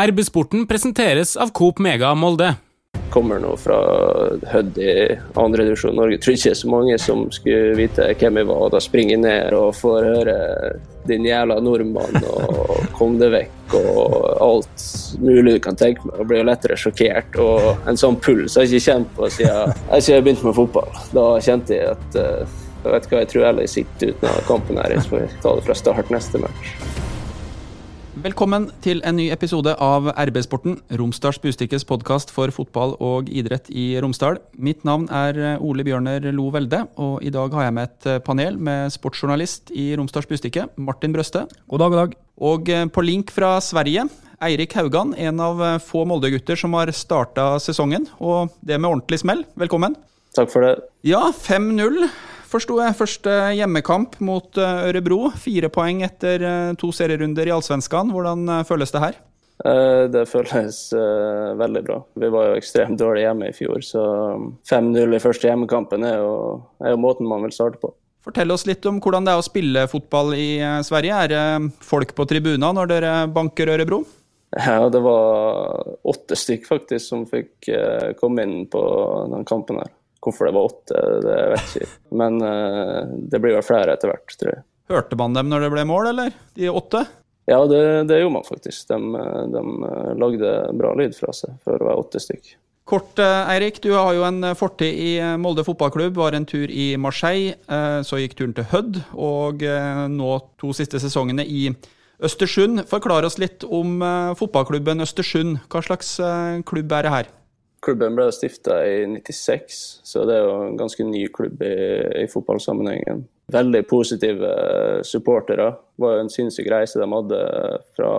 RB-sporten presenteres av Coop Mega Molde. Kommer nå fra Hødd i andredivisjon Norge. Jeg tror ikke det er så mange som skulle vite hvem jeg var. Da springer jeg ned og får høre 'din jævla nordmann' og 'kom deg vekk' og alt mulig du kan tenke meg. Og blir jo lettere sjokkert. Og en sånn puls har jeg ikke kjent på siden, jeg begynte med fotball. Da kjente jeg at uh, jeg vet hva, jeg tror jeg sitter uten av kampen her. Jeg får ta det fra start neste match. Velkommen til en ny episode av RB-sporten, Romsdals Bustikkes podkast for fotball og idrett i Romsdal. Mitt navn er Ole Bjørner Lo Velde, og i dag har jeg med et panel med sportsjournalist i Romsdals Bustikke, Martin Brøste. God dag, god dag. Og på link fra Sverige, Eirik Haugan, en av få Molde-gutter som har starta sesongen, og det med ordentlig smell. Velkommen. Takk for det. Ja, 5-0 forsto jeg. Første hjemmekamp mot eh, Ørebro. Fire poeng etter eh, to serierunder i Allsvenskan. Hvordan eh, føles det her? Det føles veldig bra. Vi var jo ekstremt dårlige hjemme i fjor, så 5-0 i første hjemmekampen er jo, er jo, måten man vil starte på. Fortell oss litt om hvordan det er å spille fotball i Sverige. Er det folk på tribuner når dere banker Ørebro? Ja, det var åtte stykk faktisk som fikk komme inn på den kampen her. Hvorfor det var åtte, det vet jeg ikke. Men uh, det blir vel flere etter hvert, tror jeg. Hørte man dem når det ble mål, eller? De åtte? Ja, det, det gjorde man faktisk. De, de, lagde bra lyd fra seg for å være åtte stykk. Kort, eh, Eirik. Du har jo en fortid i eh, Molde fotballklubb. Var en tur i Marseille. Så gikk turen til Hødd, og nå to siste sesongene i Østersund. Forklar oss litt om fotballklubben Østersund. Hva slags klubb er det her? Klubben ble stifta i 96, så det er jo en ganske ny klubb i, i fotballsammenhengen. Veldig positive supportere. Det var jo en sinnssyk reise de hadde fra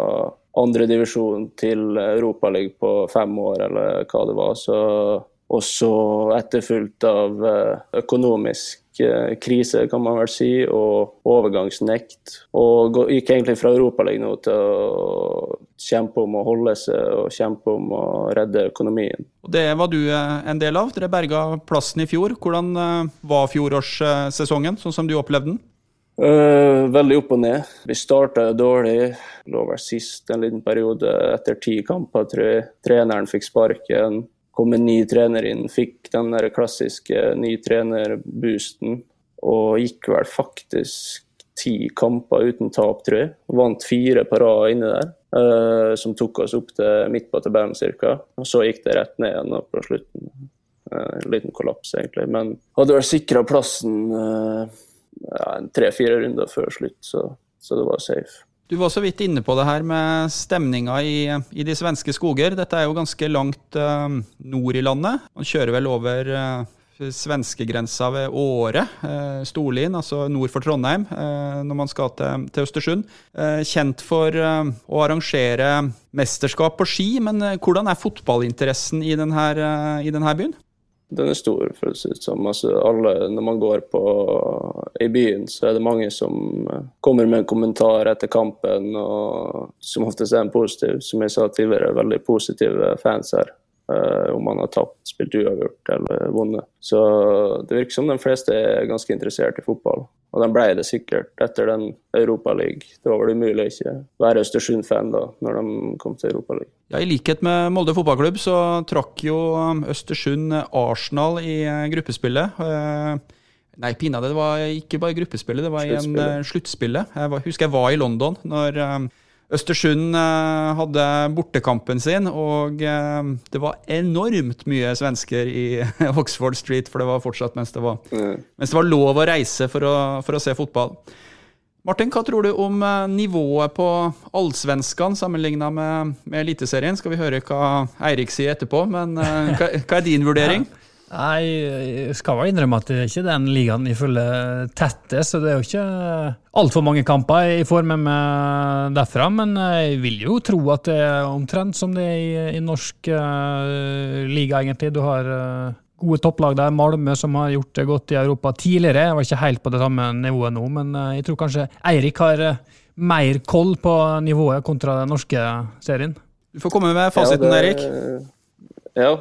andredivisjon til Europaligaen på fem år, eller hva det var. Så også etterfulgt av eh, økonomisk eh, krise, kan man vel si, og overgangsnekt. Og gikk egentlig fra Europaligaen nå til å kjempe om å holde seg og kjempe om å redde økonomien. Det var du eh, en del av. Dere berga plassen i fjor. Hvordan var fjorårssesongen, sånn som du opplevde den? Uh, veldig opp og ned. Vi starta dårlig. Lå vel sist en liten periode etter ti kamper, tror jeg. Treneren fikk sparken kom en ny trener inn, fikk den der klassiske ny trener-boosten. Og gikk vel faktisk ti kamper uten tap, tror jeg. Vant fire på rad inne der, uh, som tok oss opp til midt på tabellen ca. Og så gikk det rett ned igjen på slutten. Uh, en liten kollaps, egentlig. Men hadde vel sikra plassen uh, ja, tre-fire runder før slutt, så, så det var safe. Du var så vidt inne på det her med stemninga i, i de svenske skoger. Dette er jo ganske langt uh, nord i landet. Man kjører vel over uh, svenskegrensa ved Åre, uh, Storlien, altså nord for Trondheim, uh, når man skal til, til Østersund. kjent for å arrangere mesterskap på ski, men hvordan er fotballinteressen i denne, i denne byen? Den er stor, si det som Altså, alle, når man går på, i byen, så er det mange som eh, kommer med en kommentar etter kampen, og som oftest er en positiv. Som jeg sa tidligere, veldig positive fans her. Uh, om man har tapt, spilt uavgjort eller vunnet. Så det virker som de fleste er ganske interessert i fotball. Og de ble det sikkert etter den Europaligaen. Det var vel umulig å ikke være Østersund-fan da, når de kom til Europaligaen. Ja, I likhet med Molde fotballklubb så trakk jo um, Østersund Arsenal i uh, gruppespillet. Nei, pinadø, det var ikke bare gruppespillet, det var i en sluttspillet. Jeg husker jeg var i London når um, Østersund eh, hadde bortekampen sin, og eh, det var enormt mye svensker i Oxford Street, for det var fortsatt mens det var, mens det var lov å reise for å, for å, se fotball. Martin, hva tror du om eh, nivået på allsvenskene sammenligna med, med Eliteserien? Skal vi høre hva Eirik sier etterpå, men hva, hva er din vurdering? Ja. Jeg skal vel innrømme at det er ikke den ligaen jeg følger tettest. Så det er jo ikke altfor mange kamper jeg får med meg derfra. Men jeg vil jo tro at det er omtrent som det er i, i norsk uh, liga, egentlig. Du har uh, gode topplag der. Malmö som har gjort det godt i Europa tidligere. Jeg var ikke helt på det samme nivået nå, men uh, jeg tror kanskje Eirik har mer koll på nivået kontra den norske serien. Du får komme med fasiten, ja, det, Erik. Ja,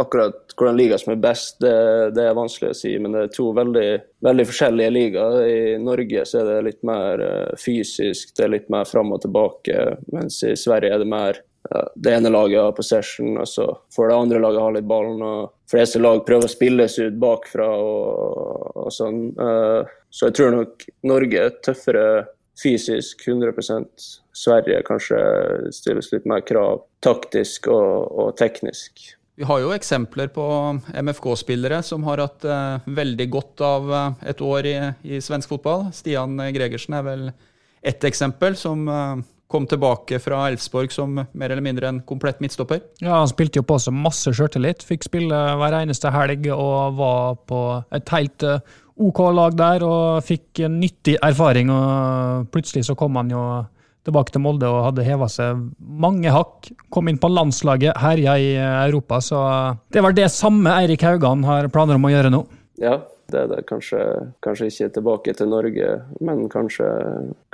akkurat hvordan liga som er best, det, det, er vanskelig å si. Men det er to veldig, veldig forskjellige ligaer. I Norge så er det litt mer uh, fysisk, det er litt mer fram og tilbake. Mens i Sverige er det mer ja, det ene laget har possession, og så får det andre laget ha litt ballen. og fleste lag prøver å spilles ut bakfra og, og sånn. Uh, så jeg tror nok Norge er tøffere fysisk, 100% Sverige kanskje stilles litt mer krav taktisk og, og teknisk. Vi har jo eksempler på MFK-spillere som har hatt uh, veldig godt av uh, et år i, i, svensk fotball. Stian Gregersen er vel ett eksempel, som uh, kom tilbake fra Elfsborg som mer eller mindre en komplett midtstopper. Ja, Han spilte jo på seg masse sjøltillit. Fikk spille hver eneste helg og var på et helt OK lag der og fikk nyttig erfaring. og Plutselig så kom han jo tilbake til Molde og hadde heva seg mange hakk. Kom inn på landslaget, herja i Europa. Så det var det samme Eirik Haugan har planer om å gjøre nå. Ja, det er det. Kanskje, kanskje ikke tilbake til Norge, men kanskje,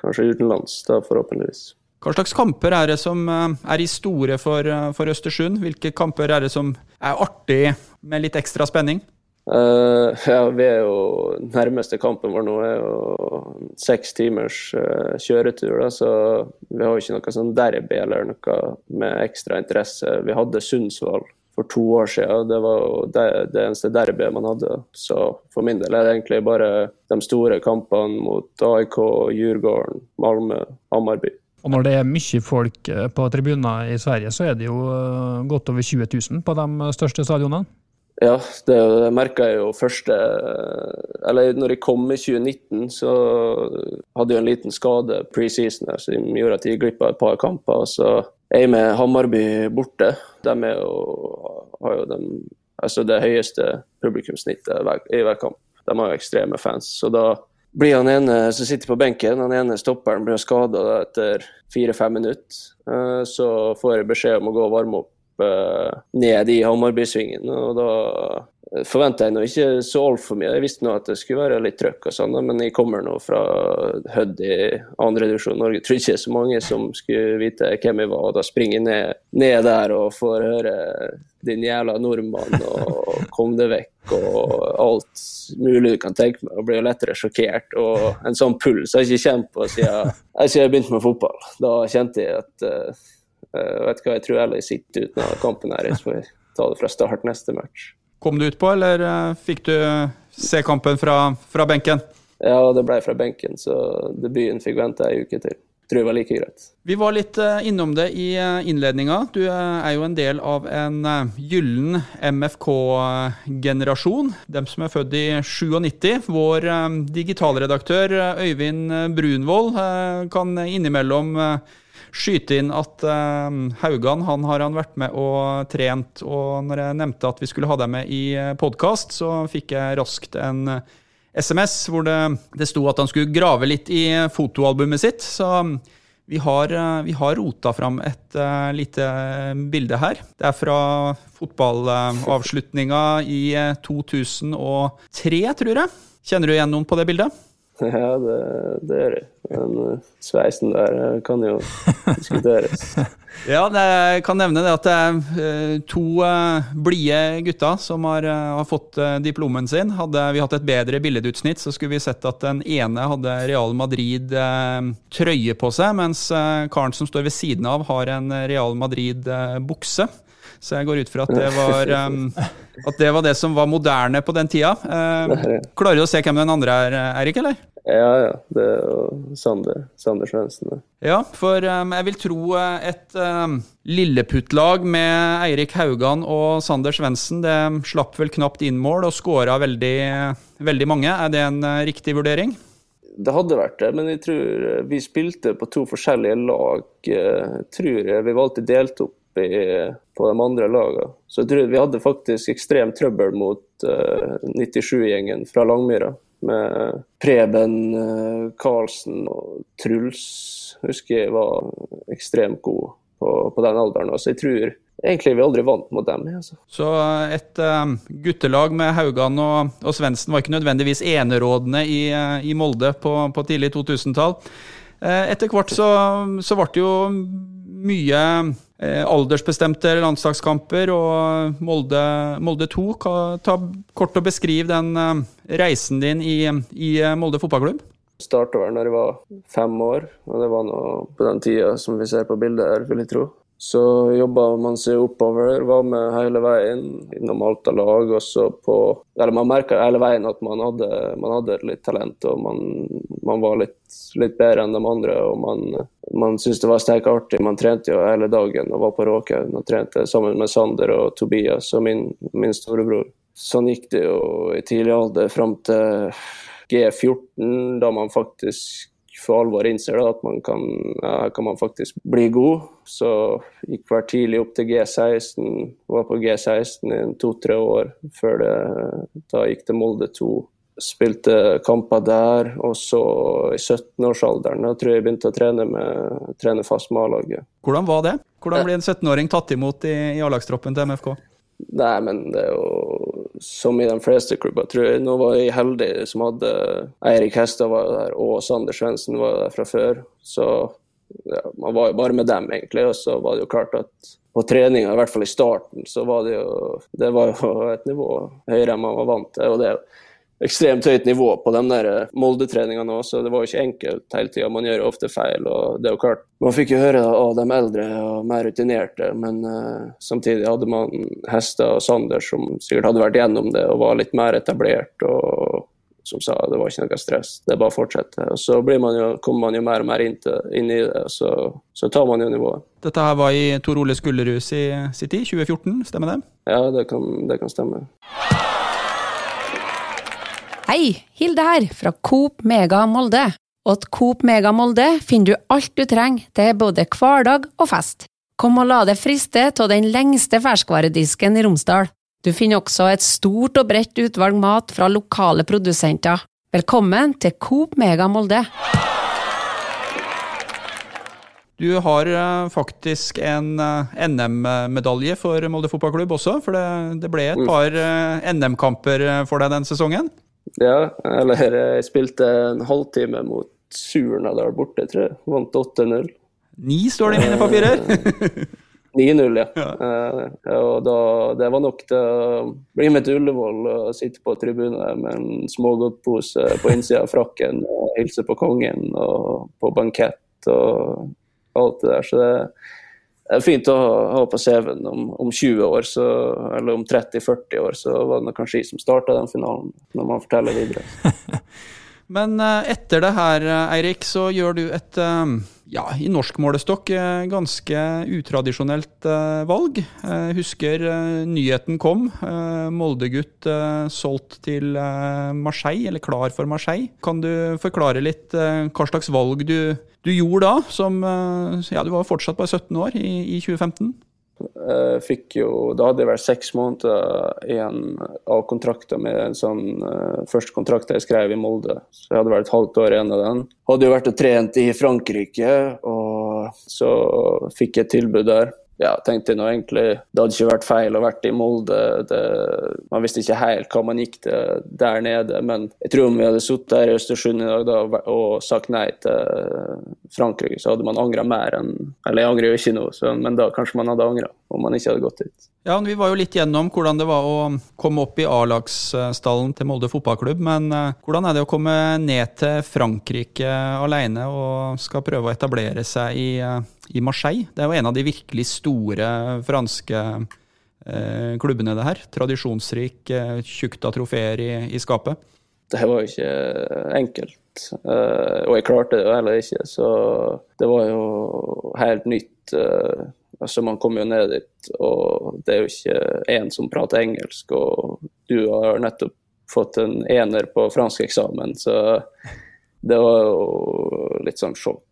kanskje utenlands, da forhåpentligvis. Hva slags kamper er det som eh, er i store for, eh, for Østersund? Hvilke kamper er det som er artig med litt ekstra spenning? Uh, ja, vi er jo Nærmeste kampen vår nå er jo seks timers uh, kjøretur. Da, så vi har jo ikke noe sånn derby eller noe med ekstra interesse. Vi hadde Sundsvall for to år siden. Det var jo det, det eneste derbyet man hadde. Så for min del er det egentlig bare de store kampene mot AIK, Djurgården, Malmö, Hammarby. Og når det er mye folk på tribuner i Sverige, så er det jo godt over 20 000 på de største stadionene? Ja, det, det merka jeg jo første Eller når jeg kom i 2019, så hadde jeg en liten skade preseason som gjorde at jeg gikk glipp av et par kamper. Så er jeg med Hammarby borte. De jo, har jo den, altså det høyeste publikumssnittet i hver kamp. De har jo ekstreme fans. Så da blir han ene som sitter på benken, han ene stopperen blir skada etter fire-fem minutter. Eh, så får jeg beskjed om å gå og varme opp uh, ned i Hammarbysvingen. Og da forventa jeg nå ikke så altfor mye. Jeg visste nå at det skulle være litt trøkk og sånn, men jeg kommer nå fra Hødd i andre divisjon Norge. Jeg tror ikke det er så mange som skulle vite hvem jeg var. og Da springer jeg ned, ned der og får høre 'din jævla nordmann' og 'kom deg vekk' og alt mulig du kan tenke meg. Og blir lettere sjokkert. Og en sånn puls har jeg ikke kjent på siden jeg begynte med fotball. Da kjente jeg at uh, Uh, vet hva, Jeg tror heller jeg sitter uten av kampen her, så får vi ta det fra start neste match. Kom du utpå, eller uh, fikk du se kampen fra, fra, benken? Ja, det ble fra benken, så debuten fikk vente ei uke til. Tror jeg var like greit. Vi var litt innom det i innledninga. Du er jo en del av en gyllen MFK-generasjon. Dem som er født i 97. Vår digitalredaktør Øyvind Brunvoll kan innimellom skyte inn at uh, Haugan han har han vært med og trent. Og når jeg nevnte at vi skulle ha deg med i eh, podkast, så fikk jeg raskt en SMS eh, hvor det, det sto at han skulle grave litt i fotoalbumet sitt. Så vi har, vi har rota fram et uh, lite bilde her. Det er fra fotballavslutninga i 2003, tror jeg. Kjenner du igjen noen på det bildet? Ja, det, det gjør jeg. Men uh, sveisen der uh, kan jo diskuteres. ja, jeg kan nevne det at det er uh, to blide gutter som har, har fått diplomen sin. Hadde vi hatt et bedre billedutsnitt, så skulle vi sett at den ene hadde Real Madrid-trøye på seg, mens karen som står ved siden av, har en Real Madrid-bukse. Så jeg går ut fra at det var um, at det var det som var moderne på den tida. Uh, klarer du å se hvem den andre er, Eirik, eller? Ja, ja. Det er jo Sander, Sander Svendsen. Ja, for um, jeg vil tro eh, et um, lilleputtlag med Eirik Haugan og Sander Svendsen det slapp vel knapt inn mål og skåra veldig, veldig mange. Er det en uh, riktig vurdering? Det hadde vært det, men jeg tror vi spilte på to forskjellige lag. Jeg tror jeg vi valgte delt opp i, på de andre lagene. Så jeg tror vi hadde faktisk ekstremt trøbbel mot uh, eh, 97-gjengen fra Langmyra. Med Preben uh, Karlsen og Truls husker jeg var ekstremt god på, på den alderen. Så jeg tror egentlig vi aldri vant mot dem. Altså. Så eh, et uh, guttelag med Haugan og, og Svendsen var ikke nødvendigvis enerådende i, i Molde på, på tidlig 2000-tall. Uh, etter hvert så, så ble det jo mye eh, aldersbestemte landslagskamper og Molde, Molde 2. Ta kort og Beskriv den eh, reisen din i, i eh, Molde fotballklubb. Starta vel når jeg var fem år, og det var nå på den tida som vi ser på bildet her, vil jeg tro. Så jobba man seg oppover, var med hele veien innom Alta-lag. og så på, eller Man merka hele veien at man hadde, man hadde litt talent, og man, man var litt, litt, bedre enn de andre. og Man, man syntes det var sterkt artig. Man trente jo hele dagen og var på Råkhaugen og trente sammen med Sander og Tobias og min, min storebror. Sånn gikk det jo i tidlig alder fram til G14, da man faktisk for alvor innser at man kan, ja, kan man faktisk bli god. Så gikk hver tidlig opp til G16, var på G16 i to-tre år før det da gikk til Molde 2. Spilte kamper der, og så i 17-årsalderen da tror jeg jeg begynte å trene, med, trene fast med A-laget. Hvordan var det? Hvordan ble en 17-åring tatt imot i, i A-lagstroppen til MFK? Nei, men det er jo som i de fleste klubber, tror jeg. Nå var jeg heldig som hadde Eirik Hestad var der, og Sander Svendsen var der fra før. Så ja, man var jo bare med dem, egentlig. Og så var det jo klart at på treninga, i hvert fall i starten, så var det jo Det var jo et nivå høyere enn man var vant til. og det er jo ekstremt høyt nivå på de der eh, Molde-treningene òg, så det var jo ikke enkelt hele tida. Man gjør jo ofte feil. og det er jo klart, Man fikk jo høre av de eldre og mer rutinerte, men uh, samtidig hadde man Hester og Sander som sikkert hadde vært gjennom det og var litt mer etablert. og som sa det var ikke noe stress, det er bare å fortsette. Og Så man jo, kommer man jo mer og mer inn, til, inn i det, og så, så, tar man jo nivået. Dette her var i Tor Ole Skullerud i sin tid, 2014, stemmer det? Ja, det kan, det kan stemme. Hei, Hilde her, fra Coop Mega Molde. Og til Coop Mega Molde finner du alt du trenger til både hverdag og fest. Kom og la deg friste av den lengste ferskvaredisken i Romsdal. Du finner også et stort og bredt utvalg mat fra lokale produsenter. Velkommen til Coop Mega Molde. Du har uh, faktisk en uh, NM-medalje for Molde fotballklubb også, for det, det ble et par uh, NM-kamper for deg den sesongen? Ja, eller jeg spilte en halvtime mot Surna der borte, tror jeg. Vant 8-0. Ni står det i mine papirer. 9-0, ja. ja. Uh, og da, det var nok til å bli med til Ullevål og sitte på tribunen med en smågodtpose på innsida av frakken og hilse på kongen og på bankett og alt det der. Så det, det er fint å ha på CV-en om, om, 20 år, så, eller om 30-40 år, så var det kanskje jeg som starta den finalen, når man forteller videre. Men eh, etter det her, eh, Eirik, så gjør du et eh, ja, i norsk målestokk ganske utradisjonelt valg. Jeg husker nyheten kom. Molde-gutt solgt til Marseille, eller klar for Marseille. Kan du forklare litt hva slags valg du du gjorde da, som Ja, du var fortsatt bare 17 år i, i 2015? Jeg fikk jo, Da hadde jeg vært seks måneder igjen av kontrakten med en sånn uh, første kontrakt jeg skrev i Molde. Så jeg hadde vært et halvt år igjen av den. Hadde jo vært og trent i Frankrike, og så fikk jeg et tilbud der ja, tenkte nå egentlig Det hadde ikke vært feil å vært i Molde. Det, man visste ikke helt hva man gikk til der nede, men jeg tror om vi hadde sittet her i Østersund i dag da, og sagt nei til Frankrike, så hadde man angra mer enn Eller jeg angrer jo ikke nå, men da kanskje man hadde angra om man ikke hadde gått dit. Ja, Vi var jo litt gjennom hvordan det var å komme opp i A-lagsstallen til Molde fotballklubb. Men uh, hvordan er det å komme ned til Frankrike alene og skal prøve å etablere seg i, uh, i Marseille? Det er jo en av de virkelig store franske eh, klubbene, det her. Tradisjonsrik, tjukt av trofeer i, i, skapet. Det var jo ikke enkelt. og jeg klarte det jo heller ikke, så det var jo helt nytt Altså, man kom jo ned dit, og det er jo ikke én som prater engelsk, og du har nettopp fått en ener på franskeksamen, så det var jo litt sånn sjokk.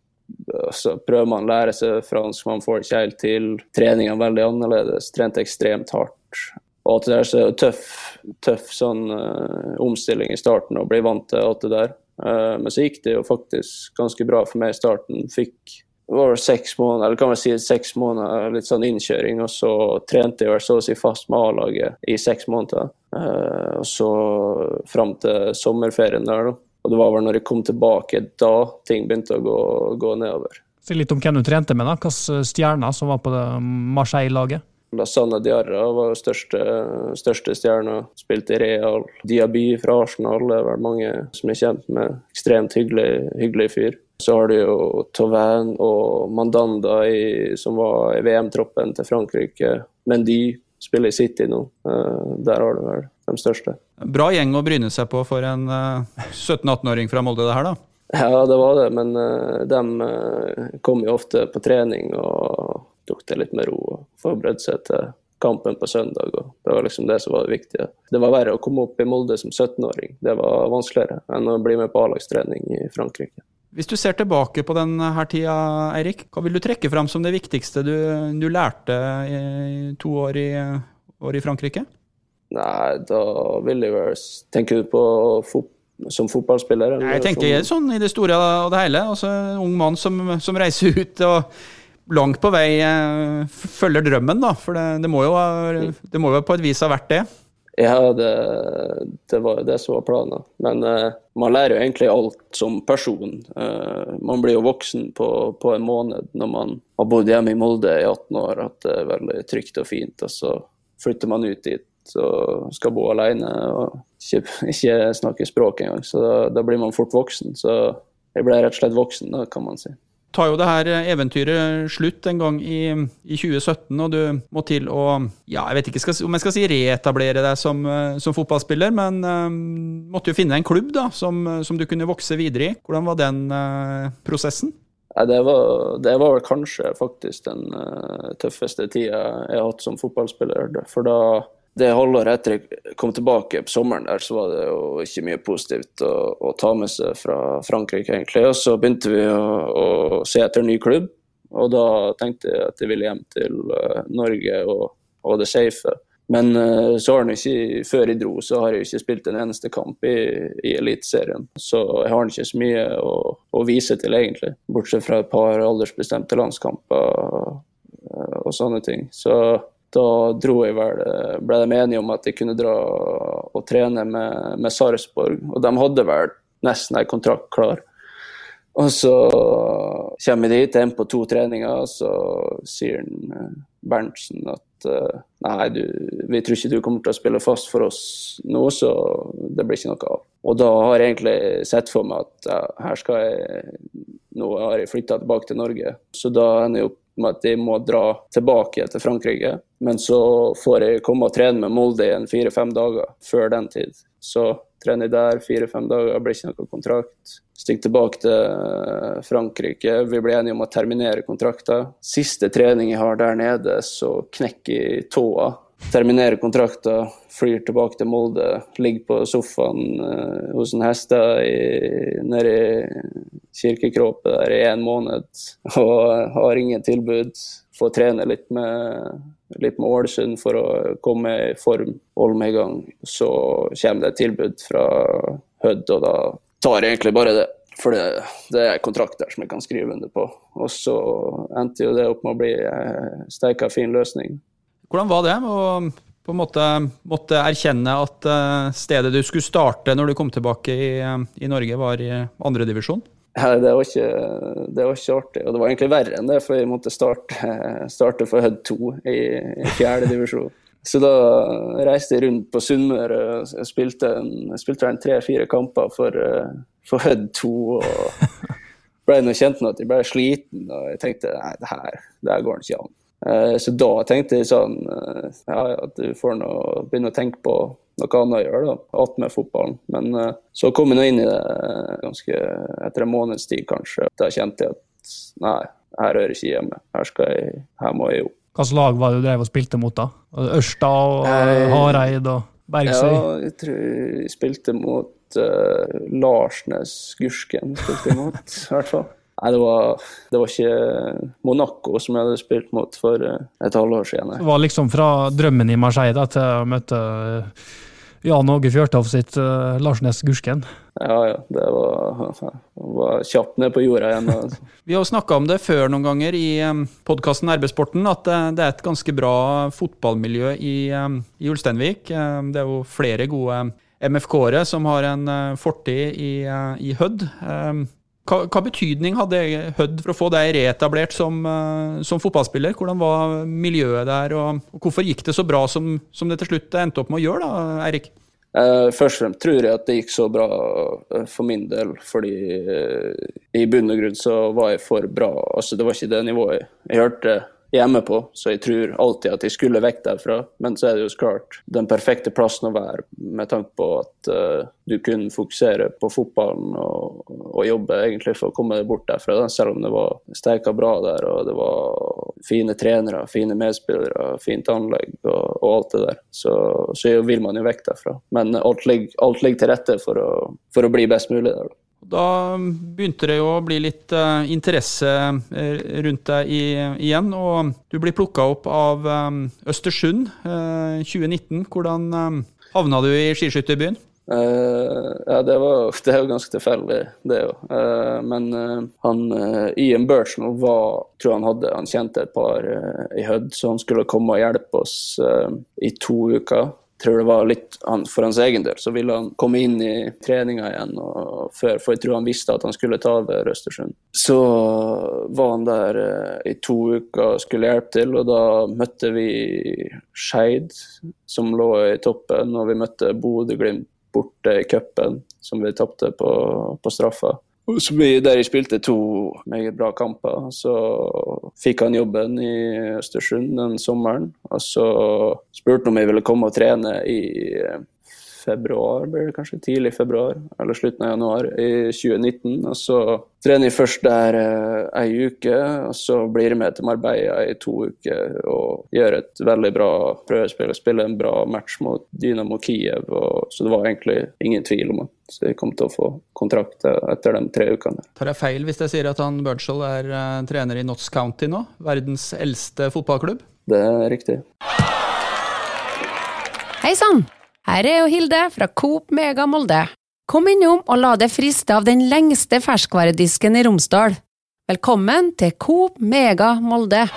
Så prøver man å lære seg fransk, man får det ikke helt til. Treninga er veldig annerledes, trente ekstremt hardt. Og at det er så tøff, tøff sånn uh, omstilling i starten å bli vant til alt det der. Uh, men så gikk det jo faktisk ganske bra for meg i starten. Fikk var seks måneder, eller kan man si seks måneder litt sånn innkjøring, og så trente jeg så å si fast med A-laget i seks måneder. Uh, og så fram til sommerferien der, da. Og det var vel når jeg kom tilbake da ting begynte å gå, gå nedover. Si litt om hvem du trente med, da. Hvilke stjerner som var på Marseille-laget? Lasana Diarra var største, største stjerna. Spilte i Real. Diaby fra Arsenal det er vel mange som er kjent med. Ekstremt hyggelig, hyggelig fyr. Så har du jo Tauvin og Mandanda i, som var i VM-troppen til Frankrike. Men de spiller i City nå. Uh, der har du vel de største. Bra gjeng å bryne seg på for en uh, 17-18-åring fra Molde, det her, da? Ja, det var det, men uh, de kom jo ofte på trening og tok det litt med ro og forberedte seg til kampen på søndag. og Det var liksom det som var det viktige. Det var verre å komme opp i Molde som 17-åring. Det var vanskeligere enn å bli med på A-lagstrening i Frankrike. Hvis du ser tilbake på denne tida, Eirik, hva vil du trekke fram som det viktigste du, du lærte i to år i, år i, Frankrike? Nei, da vil jeg Tenker du på fot, som fotballspiller? Nei, jeg tenker sånn i det store og det hele. Altså, en ung mann som, som reiser ut og langt på vei eh, følger drømmen, da. For det, det, må jo, det, må jo, på et vis ha vært det? Ja, det, det var det som var planen. Men uh, man lærer jo egentlig alt som person. Uh, man blir jo voksen på, på, en måned når man har bodd hjemme i Molde i 18 år, at det er veldig trygt og fint. Og så flytter man ut dit og skal bo alene og ikke, ikke snakke språk engang. Så da, da blir man fort voksen. Så jeg ble rett og slett voksen, da, kan man si tar jo det her eventyret slutt en gang i, i 2017, og du må til å Ja, jeg vet ikke skal, om jeg skal si reetablere deg som, eh, som fotballspiller, men um, måtte jo finne en klubb da, som, som, du kunne vokse videre i. Hvordan var den uh, prosessen? Ja, det, var, det var vel kanskje faktisk den uh, tøffeste tida jeg har hatt som fotballspiller. For da det halvåret etter jeg kom tilbake på sommeren, der, så var det jo ikke mye positivt å, å ta med seg fra Frankrike, egentlig. Og så begynte vi å, å, se etter en ny klubb, og da tenkte jeg at jeg ville hjem til uh, Norge og, og, det safe. Men uh, så har han ikke, før jeg dro, så har jeg ikke spilt en eneste kamp i, i Eliteserien. Så jeg har ikke så mye å, å, vise til, egentlig. Bortsett fra et par aldersbestemte landskamper uh, og sånne ting. Så da dro jeg vel, ble de enige om at jeg kunne dra og trene med, med Sarpsborg. Og de hadde vel nesten en kontrakt klar. Og så kommer jeg dit, inn på to treninger, og så sier eh, Berntsen at eh, nei, du, vi tror ikke du kommer til å spille fast for oss nå, så det blir ikke noe av. Og da har jeg egentlig sett for meg at ja, her skal jeg Nå har jeg flytta tilbake til Norge, så da ender jeg opp med at de må dra tilbake til Frankrike. Men så får jeg komme og trene med Molde i fire-fem dager før den tid. Så trener jeg der fire-fem dager, blir ikke noen kontrakt. Stikker tilbake til Frankrike. Vi blir enige om å terminere kontrakten. Siste trening jeg har der nede, så knekker jeg tåa terminerer kontrakten, flyr tilbake til Molde, ligger på sofaen uh, hos en heste nede i kirkekråpet der i en måned og har ingen tilbud. Får trene litt med, litt med Ålesund for å komme i form, holde meg i gang. Så kommer det et tilbud fra Hødd, og da tar jeg egentlig bare det. For det, det er kontrakt der som jeg kan skrive under på. Og så endte jo det opp med å bli eh, steika fin løsning. Hvordan var det å på en måte måtte erkjenne at eh, stedet du skulle starte når du kom tilbake i, eh, i Norge, var i andredivisjon? Ja, det var, ikke, det var ikke artig. Og det var egentlig verre enn det, for jeg måtte starte, starte for Hødd 2 i, i fjerde divisjon. Så da reiste jeg rundt på Sunnmøre og spilte, en, spilte tre-fire kamper for, eh, for Hødd 2. og ble kjent med at jeg ble sliten, og jeg tenkte nei, det her, det her går ikke an. Eh, så da tenkte jeg sånn eh, ja, at du får nå begynne å tenke på noe annet å gjøre, da, attmed fotballen. Men uh, så kom jeg nå inn i det ganske etter en måneds tid, kanskje. Da kjente jeg at nei, her hører ikke hjemme. Her, jeg, her må jeg opp. Hvilket lag var det du drev og spilte mot, da? Ørsta og Hareid og Bergsøy? Ja, jeg tror jeg spilte mot uh, Larsnes Gursken. spilte jeg mot, i hvert fall. Nei, det var, det var, ikke Monaco som jeg hadde spilt mot for eh, et halvår siden. Det var liksom fra drømmen i Marseille da, til å møte eh, Jan Åge Fjørtoft sitt uh, Larsnes Gursken? Ja, ja. Det var, var kjapt ned på jorda igjen. Altså. Vi har snakka om det før noen ganger i um, podkasten Arbeidssporten, at det er et ganske bra fotballmiljø i, um, i Ulsteinvik. Um, det er jo flere gode MFK-ere som har en uh, fortid i, i Hødd. Hva, hva, betydning hadde Hødd for å få deg reetablert som, uh, som, fotballspiller? Hvordan var miljøet der, og, og, hvorfor gikk det så bra som, som, det til slutt endte opp med å gjøre, da, Eirik? Eh, først og fremst tror jeg at det gikk så bra eh, for min del, fordi eh, i bunn og grunn så var jeg for bra. Altså, det var ikke det nivået jeg hørte hjemme på, så jeg tror alltid at jeg skulle vekk derfra. Men så er det jo klart den perfekte plassen å være med tanke på at uh, du kunne fokusere på fotballen og, og, jobbe egentlig for å komme deg bort derfra, selv om det var steika bra der og det var fine trenere, fine medspillere, fint anlegg og, og alt det der. Så, så, vil man jo vekk derfra. Men alt ligger, alt ligger til rette for å, for å bli best mulig der. da. Da begynte det jo å bli litt uh, interesse eh, rundt deg i, igjen, og du blir plukka opp av um, Østersund uh, 2019. Hvordan um, havna du i skiskytterbyen? Uh, ja, det, var, det er jo ganske tilfeldig, det jo. men han Ian Birchnell var tror han hadde, han kjente et par i Hødd, så han skulle komme og hjelpe oss i to uker tror det var litt For hans egen del så ville han komme inn i treninga igjen, før, for jeg tror han visste at han skulle ta over Østersund. Så var han der eh, i to uker og skulle hjelpe til, og da møtte vi Skeid, som lå i toppen, og vi møtte Bodø-Glimt borte i cupen, som vi tapte på, på straffa. Der jeg spilte to meget bra kamper. Så fikk han jobben i Østersund den sommeren. Og så spurte han om jeg ville komme og trene i februar, blir det kanskje tidlig i februar eller slutten av januar i 2019. Og så trener jeg først der eh, ei uke, og så blir jeg med til Marbella i to uker og gjør et veldig bra prøvespill. og Spiller en bra match mot Dynamo Kiev, og, så det var egentlig ingen tvil om at jeg kom til å få kontrakt etter de tre ukene. Tar jeg feil hvis jeg sier at han Birchall er uh, trener i Notts County nå? Verdens eldste fotballklubb? Det er riktig. Hei sann! Her er jo Hilde fra Coop Mega Molde. Kom innom og la deg friste av den lengste ferskvaredisken i Romsdal. Velkommen til Coop Mega Molde.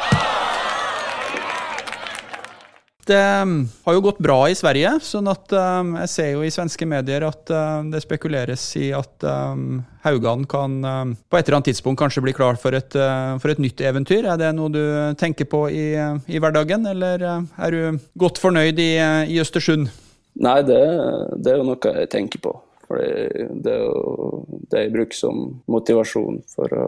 Det um, har jo gått bra i Sverige, sånn at um, jeg ser jo i svenske medier at um, det spekuleres i at um, Haugan kan um, på et eller annet tidspunkt kanskje bli klar for et, uh, for et nytt eventyr. Er det noe du tenker på i, uh, i hverdagen, eller uh, er du godt fornøyd i, uh, i Østersund? Nei, det, det, er jo noe jeg tenker på. For det er jo det jeg bruker som motivasjon for å,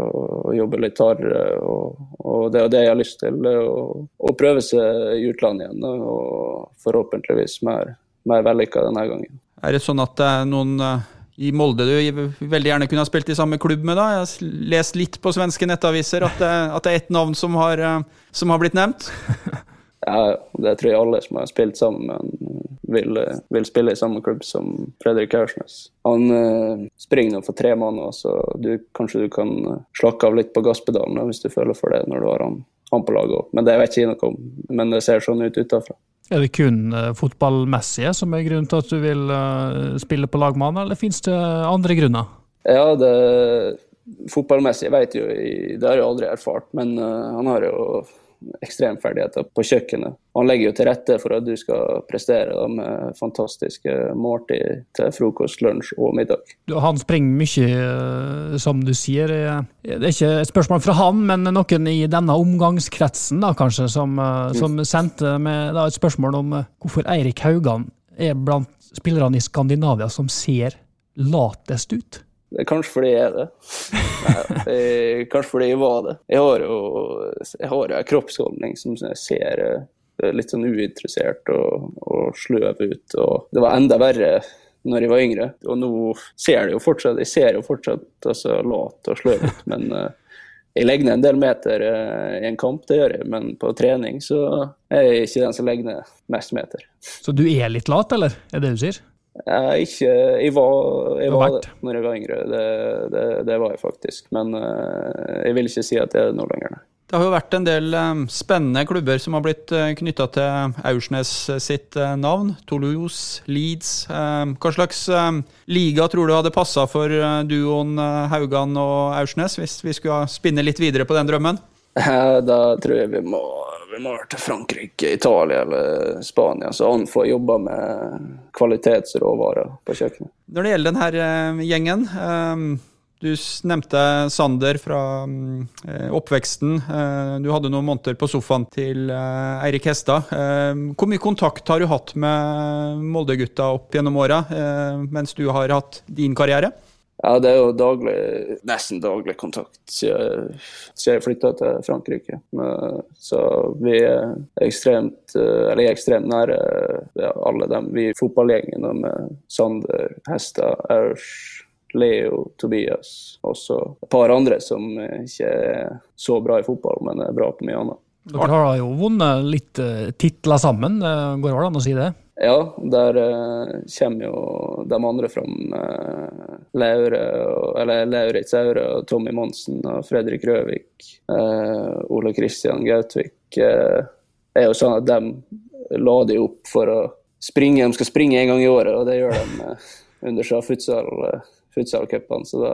å jobbe litt hardere. Og, og, det er jo det jeg har lyst til, å, å prøve seg i utlandet igjen. Og forhåpentligvis mer, mer vellykka denne gangen. Er det sånn at det er noen eh, i Molde du veldig gjerne kunne ha spilt i samme klubb med? da? Jeg har lest litt på svenske nettaviser at det, at det er ett navn som har, eh, som har blitt nevnt. Ja, det tror jeg alle som har spilt sammen med han, vil, vil spille i samme klubb som Fredrik Aursnes. Han eh, springer nå for tre måneder, så du, kanskje du kan slakke av litt på gasspedalen hvis du føler for det når du har han, han på laget òg. Men det vet jeg noe om. Men det ser sånn ut utafra. Er det kun uh, fotballmessige som er grunnen til at du vil uh, spille på lag med han, eller finnes det andre grunner? Ja, det fotballmessig vet jo, det har jeg aldri erfart, men han har jo ekstremferdigheter på kjøkkenet. Han legger jo til rette for at du skal prestere da, med fantastiske måltid til frokost, lunsj og middag. Han springer mye, eh, som du sier. Det er ikke et spørsmål fra han, men noen i denne omgangskretsen da, kanskje, som, eh, som sendte med da, et spørsmål om eh, hvorfor Eirik Haugan er blant spillerne i Skandinavia som ser latest ut. Det kanskje fordi jeg er det. Nei, jeg, kanskje fordi jeg var det. Jeg har jo jeg har en kroppsholdning som jeg ser eh, litt sånn uinteressert og, og sløv ut. Og det var enda verre når jeg var yngre. Og nå ser det jo fortsatt, jeg ser jo fortsatt altså, lat og sløv ut. Men uh, jeg legger ned en del meter uh, i en kamp, det gjør jeg. Men på trening så er jeg ikke den som legger ned mest meter. Så du er litt lat, eller? Er det du sier? Jeg, ikke, jeg var, jeg var det når jeg var yngre, det, det, det, var jeg faktisk. Men uh, jeg vil ikke si at jeg er det nå lenger. Det har jo vært en del um, spennende klubber som har blitt uh, knytta til Aursnes sitt uh, navn. Toulouse, Leeds. Um, hva slags um, liga tror du hadde passa for uh, duoen Haugan og Aursnes, hvis vi skulle spinne litt videre på den drømmen? Da tror jeg vi må vi vært til Frankrike, Italia eller Spania, så han får jobbe med kvalitetsråvarer på kjøkkenet. Når det gjelder denne uh, gjengen, um, Du nevnte Sander fra eh, oppveksten. Eh, du hadde noen måneder på sofaen til eh, Eirik Hestad. Hvor mye kontakt har du hatt med Molde-gutta opp gjennom åra, mens du har hatt din karriere? Ja, det er jo daglig, nesten daglig kontakt siden jeg flytta til Frankrike. Så vi er ekstremt, eller jeg er ekstremt nære ja, alle dem. Vi fotballgjengen med Sander, Hesta, Aurs Leo, Tobias, også et par andre som ikke er så bra i fotball, men er bra på mye annet. Dere har jo vunnet litt uh, titler sammen, går det an å si det? Ja, der uh, kommer jo de andre fram. Uh, Laure, eller Lauritz Aure, og Tommy Monsen og Fredrik Røvik. Uh, Ole Kristian Gautvik. Uh, er jo sånn at de la de opp for å springe. De skal springe en gang i året, og det gjør de under Sja futsal futsalcupene. Så da,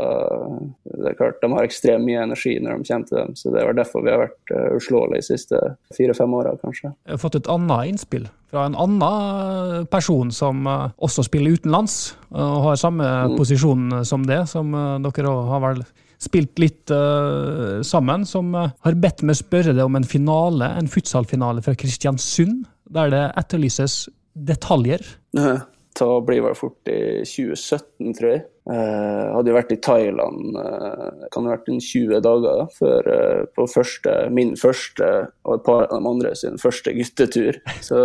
det er klart, de har ekstremt mye energi når de kommer til dem. Så det er derfor vi har vært uh, uslåelige de siste fire-fem åra, kanskje. Jeg har fått et annet innspill fra en annen person som uh, også spiller utenlands, og har samme mm. posisjon som det, som uh, dere har vel spilt litt uh, sammen, som har bedt meg spørre deg om en finale, en futsalfinale fra Kristiansund, der det etterlyses detaljer. Da blir det fort i 2017, tror jeg. Uh, hadde vært i Thailand uh, kan det ha vært en 20 dager før uh, på første, min første og et par av de andre sin første guttetur. Så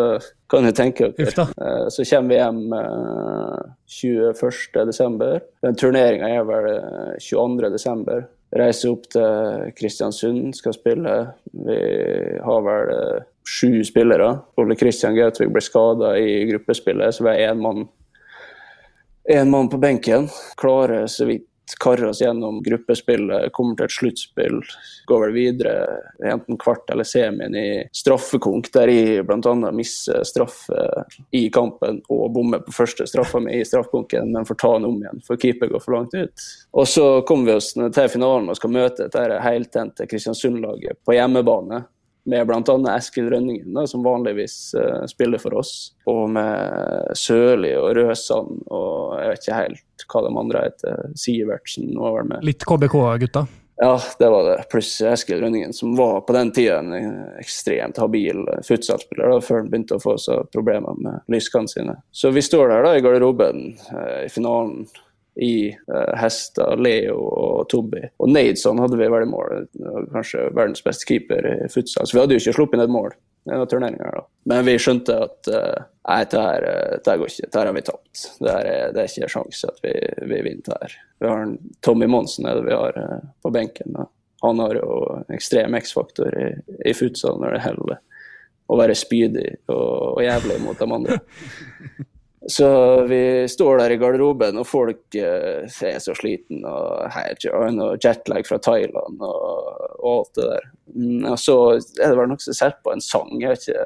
kan du tenke dere. Uh, så kommer vi hjem uh, 21.12. Den turneringa er vel 22.12. Reiser opp til Kristiansund, skal spille. Vi har vel sju spillere. Ole Kristian Gautvik ble skada i gruppespillet, så vi er én mann mann på benken. Klarer så vidt karre oss gjennom gruppespillet, kommer til et sluttspill. Går vel videre enten kvart eller semien i straffekonk, der jeg bl.a. mister straffe i kampen og bommer på første straffa mi i straffekonken, men får ta den om igjen, for keeper går for langt ut. Og så kommer vi oss til finalen og skal møte dette heltente Kristiansund-laget på hjemmebane med bl.a. Eskil Rønningen, da, som vanligvis uh, spiller for oss. Og med Sørli og Røsand og jeg vet ikke helt hva de andre heter. Sivertsen var vel med. Litt KBK-gutta? Ja, det var det. Pluss Eskil Rønningen, som var på den tida en ekstremt habil futsalspiller før han begynte å få seg problemer med lyskene sine. Så vi står der da i garderoben uh, i finalen i uh, Hesta, Leo og Tobby. Og Nadeson hadde vi vel i mål. Kanskje verdens beste keeper i futsal. Så vi hadde jo ikke sluppet inn et mål i turneringa. Men vi skjønte at uh, nei, dette her, dette går ikke. Dette har vi tapt. Det, er, det er ikke sjanse at vi, vi vinner her. Vi har en Tommy Monsen er det vi har uh, på benken. Da. Han har jo ekstrem X-faktor i, i futsal når det gjelder å være spydig og, og jævlig mot de andre. Så vi står der i garderoben, og folk uh, er så sliten og og jetlag fra Thailand og, og, alt det der. Mm, og så er det vel noen som setter på en sang. Jeg vet ikke,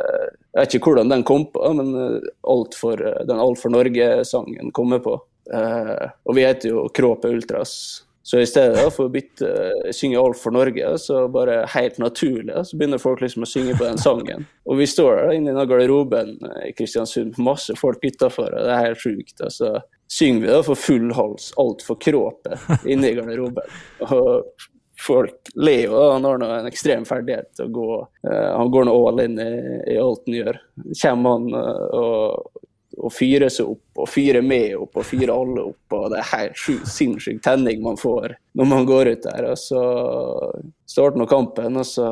jeg vet ikke hvordan den kom på, men eh, alt for, eh, den Alt for Norge-sangen kommer på. Uh, og vi heter jo Kråpe Ultras. Så i stedet for å bytte, synge Alt for Norge, så bare helt naturlig, så begynner folk liksom å synge på den sangen. Og vi står der inne i garderoben i Kristiansund, masse folk utafor, og det er helt sjukt. Altså, synger vi da for full hals, altfor kråpe, inne i garderoben. Og folk ler jo, han har nå en ekstrem ferdighet til å gå uh, Han går nå all in i, i alt han gjør. Kommer han og og fyre seg opp, og fyre med opp, og fyre alle opp. og Det er helt sinnssyk tenning man får når man går ut der. og Så starter nå kampen, og så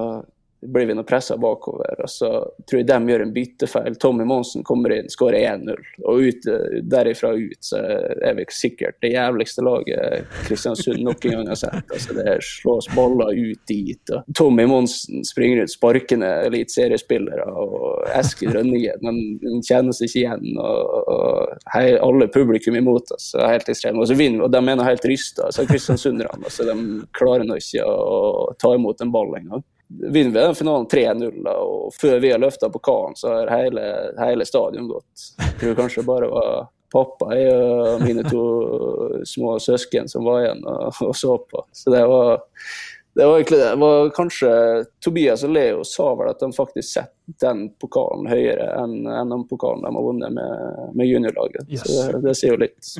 blir vi nå pressa bakover. og Så tror jeg de gjør en byttefeil. Tommy Monsen kommer inn, skårer 1-0. Og ut, derifra ut så er vi sikkert det jævligste laget Kristiansund noen gang har sett. Altså, det slås baller ut dit. og Tommy Monsen springer ut, sparkende eliteseriespillere. Og Eskil Rønningen han kjenner seg ikke igjen. og, og hei, Alle publikum imot oss. Altså, helt ekstremt. Og så vinner vi, og de er helt rysta. Kristiansunderne altså, de klarer nå ikke å ta imot en ball engang vinner vi den finalen 3-0, og før vi har løfta pokalen, så har hele, hele stadion gått. Jeg tror kanskje bare var pappa og mine to små søsken som var igjen og, og så på. Så det var, det var egentlig det. var kanskje Tobias og Leo sa vel at de faktisk setter den pokalen høyere enn, enn den pokalen de har vunnet med, med juniorlaget. Yes. Så det, det sier jo litt.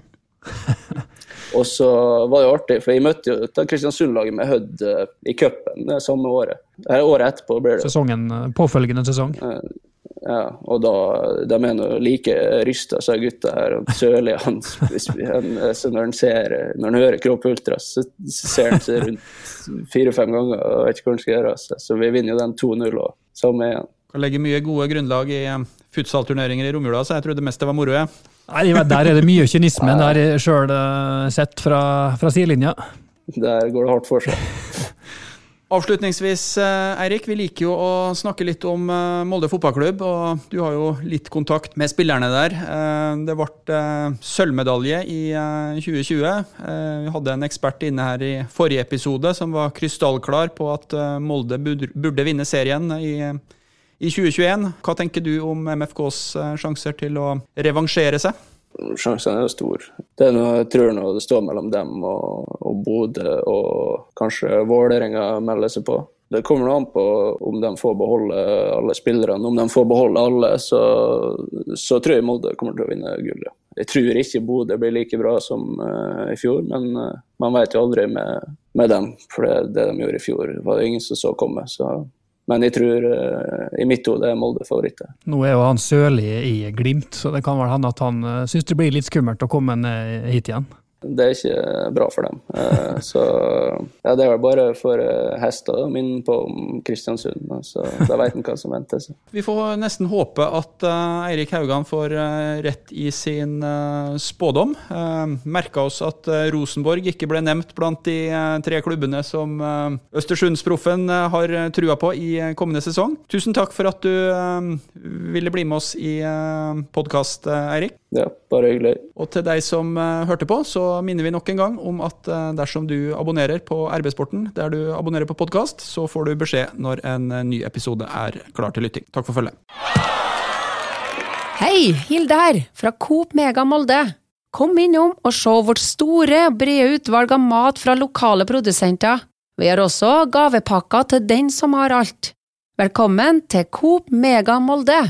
Og så var det artig, for jeg møtte jo Kristiansund-laget med Hødd eh, i cupen det samme året. Eller året etterpå blir det. Sesongen, påfølgende sesong. Ja, og da, de er nå like rysta som gutta her. og Sørli han, han, så når han ser, når han hører Kropp Ultra, så ser han seg rundt fire-fem ganger og vet ikke hva han skal gjøre av. Så vi vinner jo den 2-0 og samme igjen. Kan legge mye gode grunnlag i eh, futsalturneringer i romjula, så jeg trodde mest det var moro. jeg. Nei, Der er det mye kynisme, det har jeg sjøl sett fra, fra sidelinja. Der går det hardt for seg. Avslutningsvis, eh, Eirik. Vi liker jo å snakke litt om eh, Molde fotballklubb. og Du har jo litt kontakt med spillerne der. Eh, det ble sølvmedalje i 2020. Vi hadde en ekspert inne her i forrige episode som var krystallklar på at Molde burde vinne serien i, i 2021. Hva tenker du om MFKs sjanser til å revansjere seg? Sjansene er jo store. Det er noe, jeg tror nå det står mellom dem og, og Bodø, og kanskje Vålerenga melder seg på. Det kommer an på om de får beholde alle spillerne. Om de får beholde alle, så, så tror jeg Molde kommer til å vinne gullet. Jeg tror ikke Bodø blir like bra som uh, i fjor, men uh, man vet jo aldri med, med dem. For det, det, de gjorde i fjor, var det ingen som så komme. Så men jeg tror uh, i mitt hode er Molde favoritter. Nå er jo han Sørli i Glimt, så det kan vel hende at han uh, syns det blir litt skummelt å komme hit igjen? Det er ikke bra for dem. Eh, så ja, det er bare for eh, hester min på Kristiansund. Så da vet en hva som venter. seg. Vi får nesten håpe at Eirik Haugan får rett i sin spådom. Merka oss at Rosenborg ikke ble nevnt blant de tre klubbene som Østersundsproffen har trua på i kommende sesong. Tusen takk for at du ville bli med oss i podkast, Eirik. Ja, bare hyggelig. Og til deg som uh, hørte på, så minner vi nok en gang om at uh, dersom du abonnerer på RB-sporten der du abonnerer på podkast, så får du beskjed når en uh, ny episode er klar til lytting. Takk for følget. Hei, Hilde her, fra Coop Mega Molde. Kom innom og se vårt store, brede utvalg av mat fra lokale produsenter. Vi har også gavepakker til den som har alt. Velkommen til Coop Mega Molde!